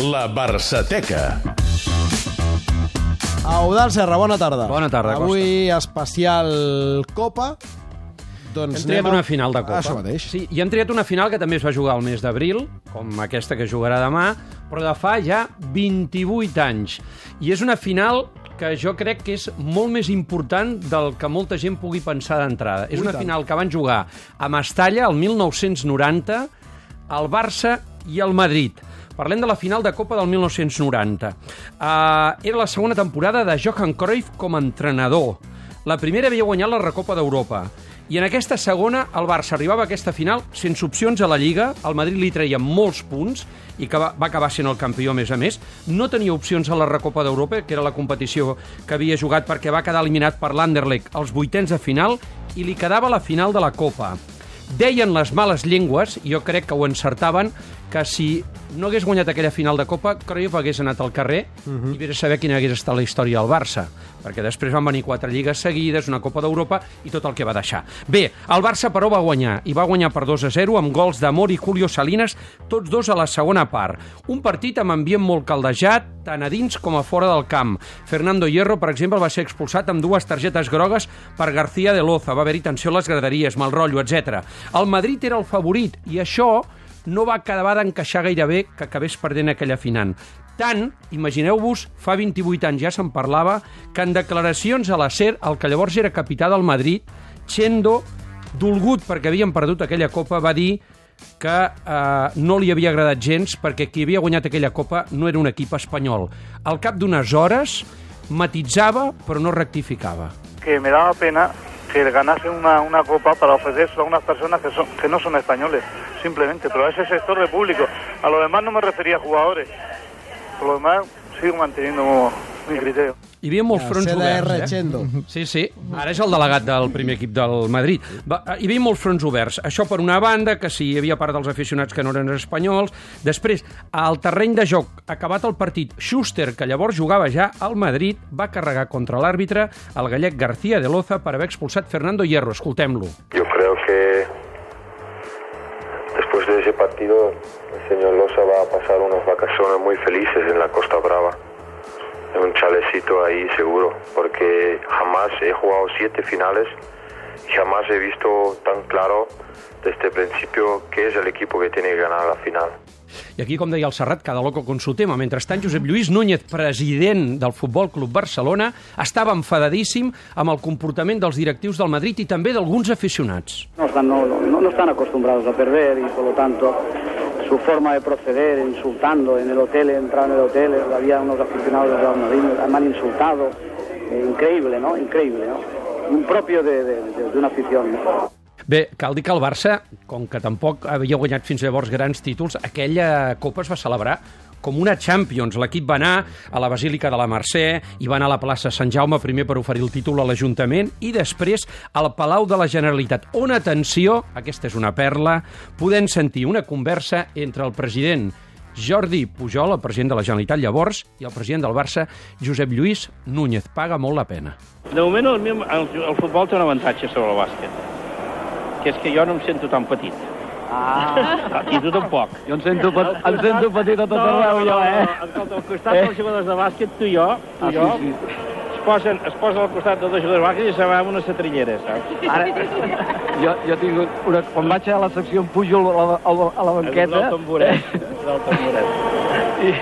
La Barçateca. Eudal Serra, bona tarda. Bona tarda, Avui especial Copa. Doncs Hem triat a- una final de Copa. Això mateix. Sí, i hem triat una final que també es va jugar al mes d'abril, com aquesta que jugarà demà, però de fa ja 28 anys. I és una final que jo crec que és molt més important del que molta gent pugui pensar d'entrada. És una final que van jugar a Mestalla el 1990, el Barça i el Madrid. Parlem de la final de Copa del 1990. Uh, era la segona temporada de Johan Cruyff com a entrenador. La primera havia guanyat la Recopa d'Europa. I en aquesta segona, el Barça arribava a aquesta final sense opcions a la Lliga, el Madrid li treia molts punts i que va, va acabar sent el campió, a més a més. No tenia opcions a la Recopa d'Europa, que era la competició que havia jugat perquè va quedar eliminat per l'Anderlecht als vuitens de final i li quedava la final de la Copa. Deien les males llengües, jo crec que ho encertaven, que si no hagués guanyat aquella final de Copa, Cruyff hagués anat al carrer uh -huh. i vés saber quina hagués estat la història del Barça, perquè després van venir quatre lligues seguides, una Copa d'Europa i tot el que va deixar. Bé, el Barça, però, va guanyar, i va guanyar per 2 a 0 amb gols d'Amor i Julio Salinas, tots dos a la segona part. Un partit amb ambient molt caldejat, tant a dins com a fora del camp. Fernando Hierro, per exemple, va ser expulsat amb dues targetes grogues per García de Loza. Va haver-hi tensió a les graderies, mal rotllo, etc. El Madrid era el favorit i això no va acabar d'encaixar gaire bé que acabés perdent aquella final. Tant, imagineu-vos, fa 28 anys ja se'n parlava, que en declaracions a la SER, el que llavors era capità del Madrid, Chendo, dolgut perquè havien perdut aquella copa, va dir que eh, no li havia agradat gens perquè qui havia guanyat aquella copa no era un equip espanyol. Al cap d'unes hores matitzava però no rectificava. que me daba pena que ganase una, una copa para ofrecerse a unas personas que, son, que no son españoles, simplemente, pero a ese sector de público. A lo demás no me refería a jugadores. Por lo demás sigo manteniendo mi criterio. Hi havia molts fronts CDR oberts, eh? Chendo. Sí, sí. Ara és el delegat del primer equip del Madrid. Va, hi havia molts fronts oberts. Això per una banda, que si hi havia part dels aficionats que no eren espanyols. Després, al terreny de joc, acabat el partit, Schuster, que llavors jugava ja al Madrid, va carregar contra l'àrbitre el gallec García de Loza per haver expulsat Fernando Hierro. Escoltem-lo. Yo el señor Losa va a pasar unas vacaciones muy felices en la Costa Brava. En un chalecito ahí seguro, porque jamás he jugado siete finales jamás he visto tan claro desde el principio qué es el equipo que tiene que ganar la final. I aquí, com deia el Serrat, cada loco con su tema. Mentrestant, Josep Lluís Núñez, president del Futbol Club Barcelona, estava enfadadíssim amb el comportament dels directius del Madrid i també d'alguns aficionats. no están, no, no, no están acostumbrados a perder y por lo tanto su forma de proceder insultando en el hotel, entrado en el hotel, había unos aficionados del Real Madrid, me han insultado, Eh, increíble, ¿no? Increíble, ¿no? Impropio de, de, de, una afición. ¿no? Bé, cal dir que el Barça, com que tampoc havia guanyat fins llavors grans títols, aquella Copa es va celebrar com una Champions. L'equip va anar a la Basílica de la Mercè i va anar a la plaça Sant Jaume primer per oferir el títol a l'Ajuntament i després al Palau de la Generalitat, on, atenció, aquesta és una perla, podent sentir una conversa entre el president Jordi Pujol, el president de la Generalitat llavors, i el president del Barça, Josep Lluís Núñez. Paga molt la pena. De moment el, meu- el, el futbol té un avantatge sobre el bàsquet, que és que jo no em sento tan petit. Ah. I tu tampoc. Jo em sento, pet- em sento petit a tot arreu, jo, eh? Escolta, al costat dels jugadors de bàsquet, tu i jo, tu Ah, i jo, sí, sí. es posen, es posen al costat dels jugadors de bàsquet i se va amb una setrillera, saps? Ara, jo, jo tinc una... Quan vaig a la secció em pujo a la, a la, a la banqueta El tamboret. El tamboret. i,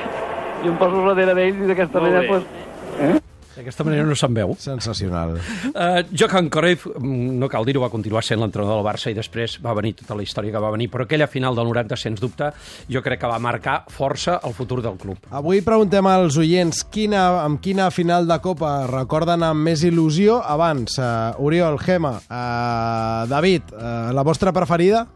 i em poso darrere d'ells i d'aquesta Molt manera... bé. Pues, D'aquesta manera no se'n veu. Sensacional. Uh, Johan Cruyff, mm, no cal dir-ho, va continuar sent l'entrenador del Barça i després va venir tota la història que va venir, però aquella final del 90, sens dubte, jo crec que va marcar força el futur del club. Avui preguntem als oients quina, amb quina final de Copa recorden amb més il·lusió. Abans, uh, Oriol, Gema, uh, David, uh, la vostra preferida?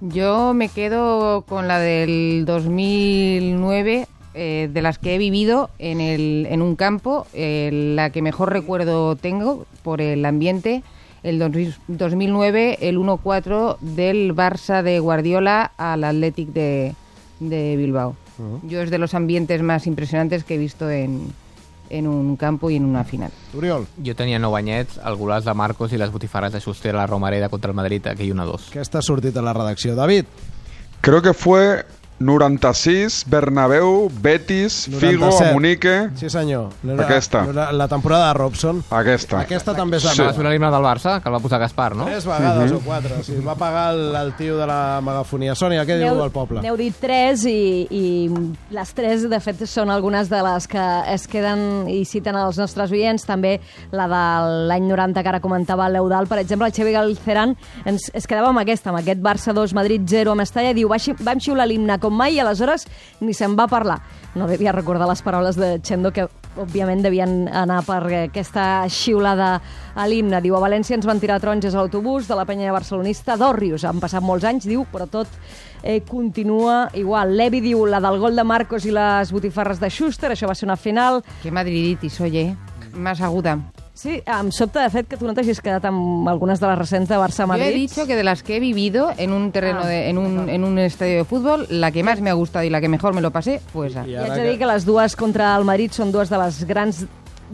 Yo me quedo con la del 2009, eh, de las que he vivido en, el, en un campo, eh, la que mejor recuerdo tengo por el ambiente, el 2000 2009, el 1-4 del Barça de Guardiola al Athletic de, de Bilbao. Yo es de los ambientes más impresionantes que he visto en, en un campo y en una final. Oriol, Jo tenia 9 anyets, el golaç de Marcos i les botifarres de Schuster a la Romareda contra el Madrid, aquell 1-2. què està sortit a la redacció? David, Creo que fue 96, Bernabéu, Betis, Figo, 97. Amunique... Sí, senyor. No era- Aquesta. no era La temporada de Robson. Aquesta. Aquesta també és la Sí. Va ser l'himne del Barça, que el va posar Gaspar, no? Tres vegades Mhm. o quatre. Sí, va pagar el, el tio de la megafonia. Sònia, què diu el poble? N'heu dit tres i, i les tres, de fet, són algunes de les que es queden i citen els nostres oients. També la de l'any 90 que ara comentava l'Eudal. Per exemple, el Xavi Galceran ens, es quedava amb aquesta, amb aquest Barça 2, Madrid 0 a Mestalla. Diu, "Va xi- vam xiular l'himne com mai i aleshores ni se'n va parlar. No devia recordar les paraules de Chendo que òbviament devien anar per aquesta xiulada a l'himne. Diu, a València ens van tirar taronges a l'autobús de la penya barcelonista d'Òrrius. Han passat molts anys, diu, però tot eh, continua igual. Levi diu, la del gol de Marcos i les botifarres de Schuster, això va ser una final. Qué madriditis, oye. Más aguda. Sí, em sobta de fet que tu no t'hagis quedat amb algunes de les recents de Yo he Barça-Madrid. dicho que de las que he vivido en un terreno, Ah, de, en, un, en un estadio de fútbol, la que más me ha gustado y la que mejor me lo pasé fue esa. I haig de dir que les dues contra el Madrid són dues de les grans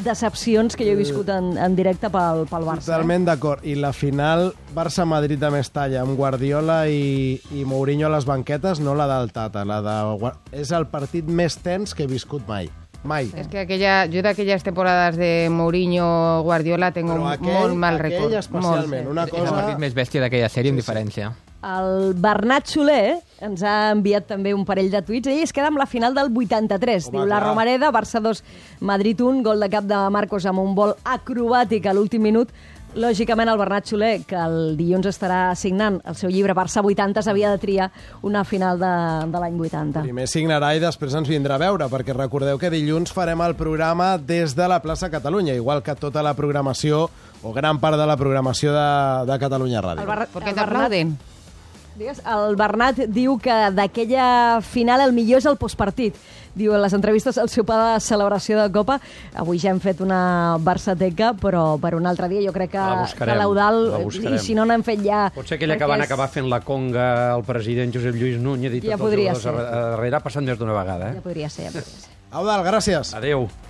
decepcions que jo he viscut en, en directe pel, pel Barça. eh? Totalment d'acord. I la final Barça-Madrid de Mestalla amb Guardiola i, i Mourinho a les banquetes, no la del Tata. La de, és el partit més tens que he viscut mai. Mai. Es que aquella, yo de aquellas temporadas de Mourinho, Guardiola, tengo Però un aquell- molt mal record. especialment, una És el cosa... partit més bèstia d'aquella sèrie, amb diferència. El Bernat Soler ens ha enviat també un parell de tuits. Ell es queda amb la final del 83. Home, Diu la clar. Romareda, Barça 2, Madrid 1, gol de cap de Marcos amb un vol acrobàtic a l'últim minut. Lògicament, el Bernat Soler, que el dilluns estarà signant el seu llibre Barça 80, s'havia de triar una final de, de l'any 80. Primer signarà i després ens vindrà a veure, perquè recordeu que dilluns farem el programa des de la plaça Catalunya, igual que tota la programació, o gran part de la programació de, de Catalunya Ràdio. El Bar- ¿Por qué el Bernat-? Digues, el Bernat diu que d'aquella final el millor és el postpartit. Diu en les entrevistes al seu pare de celebració de Copa, avui ja hem fet una Barçateca, però per un altre dia jo crec que, La buscarem, que l'Eudal, la i si no n'hem fet ja... Pot ser aquella que van és- acabar fent la conga al president Josep Lluís Núñez i Ja tots podria els jugadors ser. darrere ha passat més d'una vegada. Ja Eh? podria ser, ja podria ser. Eudal, gràcies. Adéu.